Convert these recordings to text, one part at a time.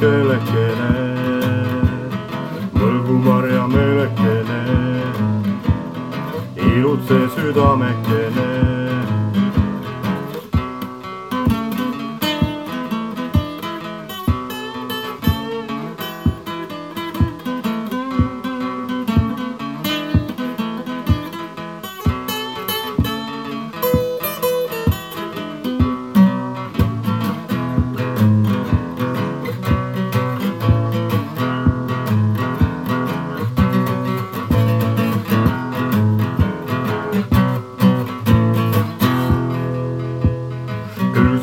meelekene, mõlgu marja meelekene, ilutse südamekene.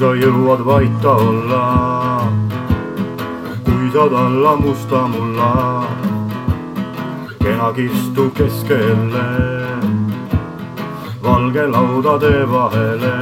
Sa jõuad vait olla, kui sa talla musta mulla, kena kistu keskele, valge laudade vahele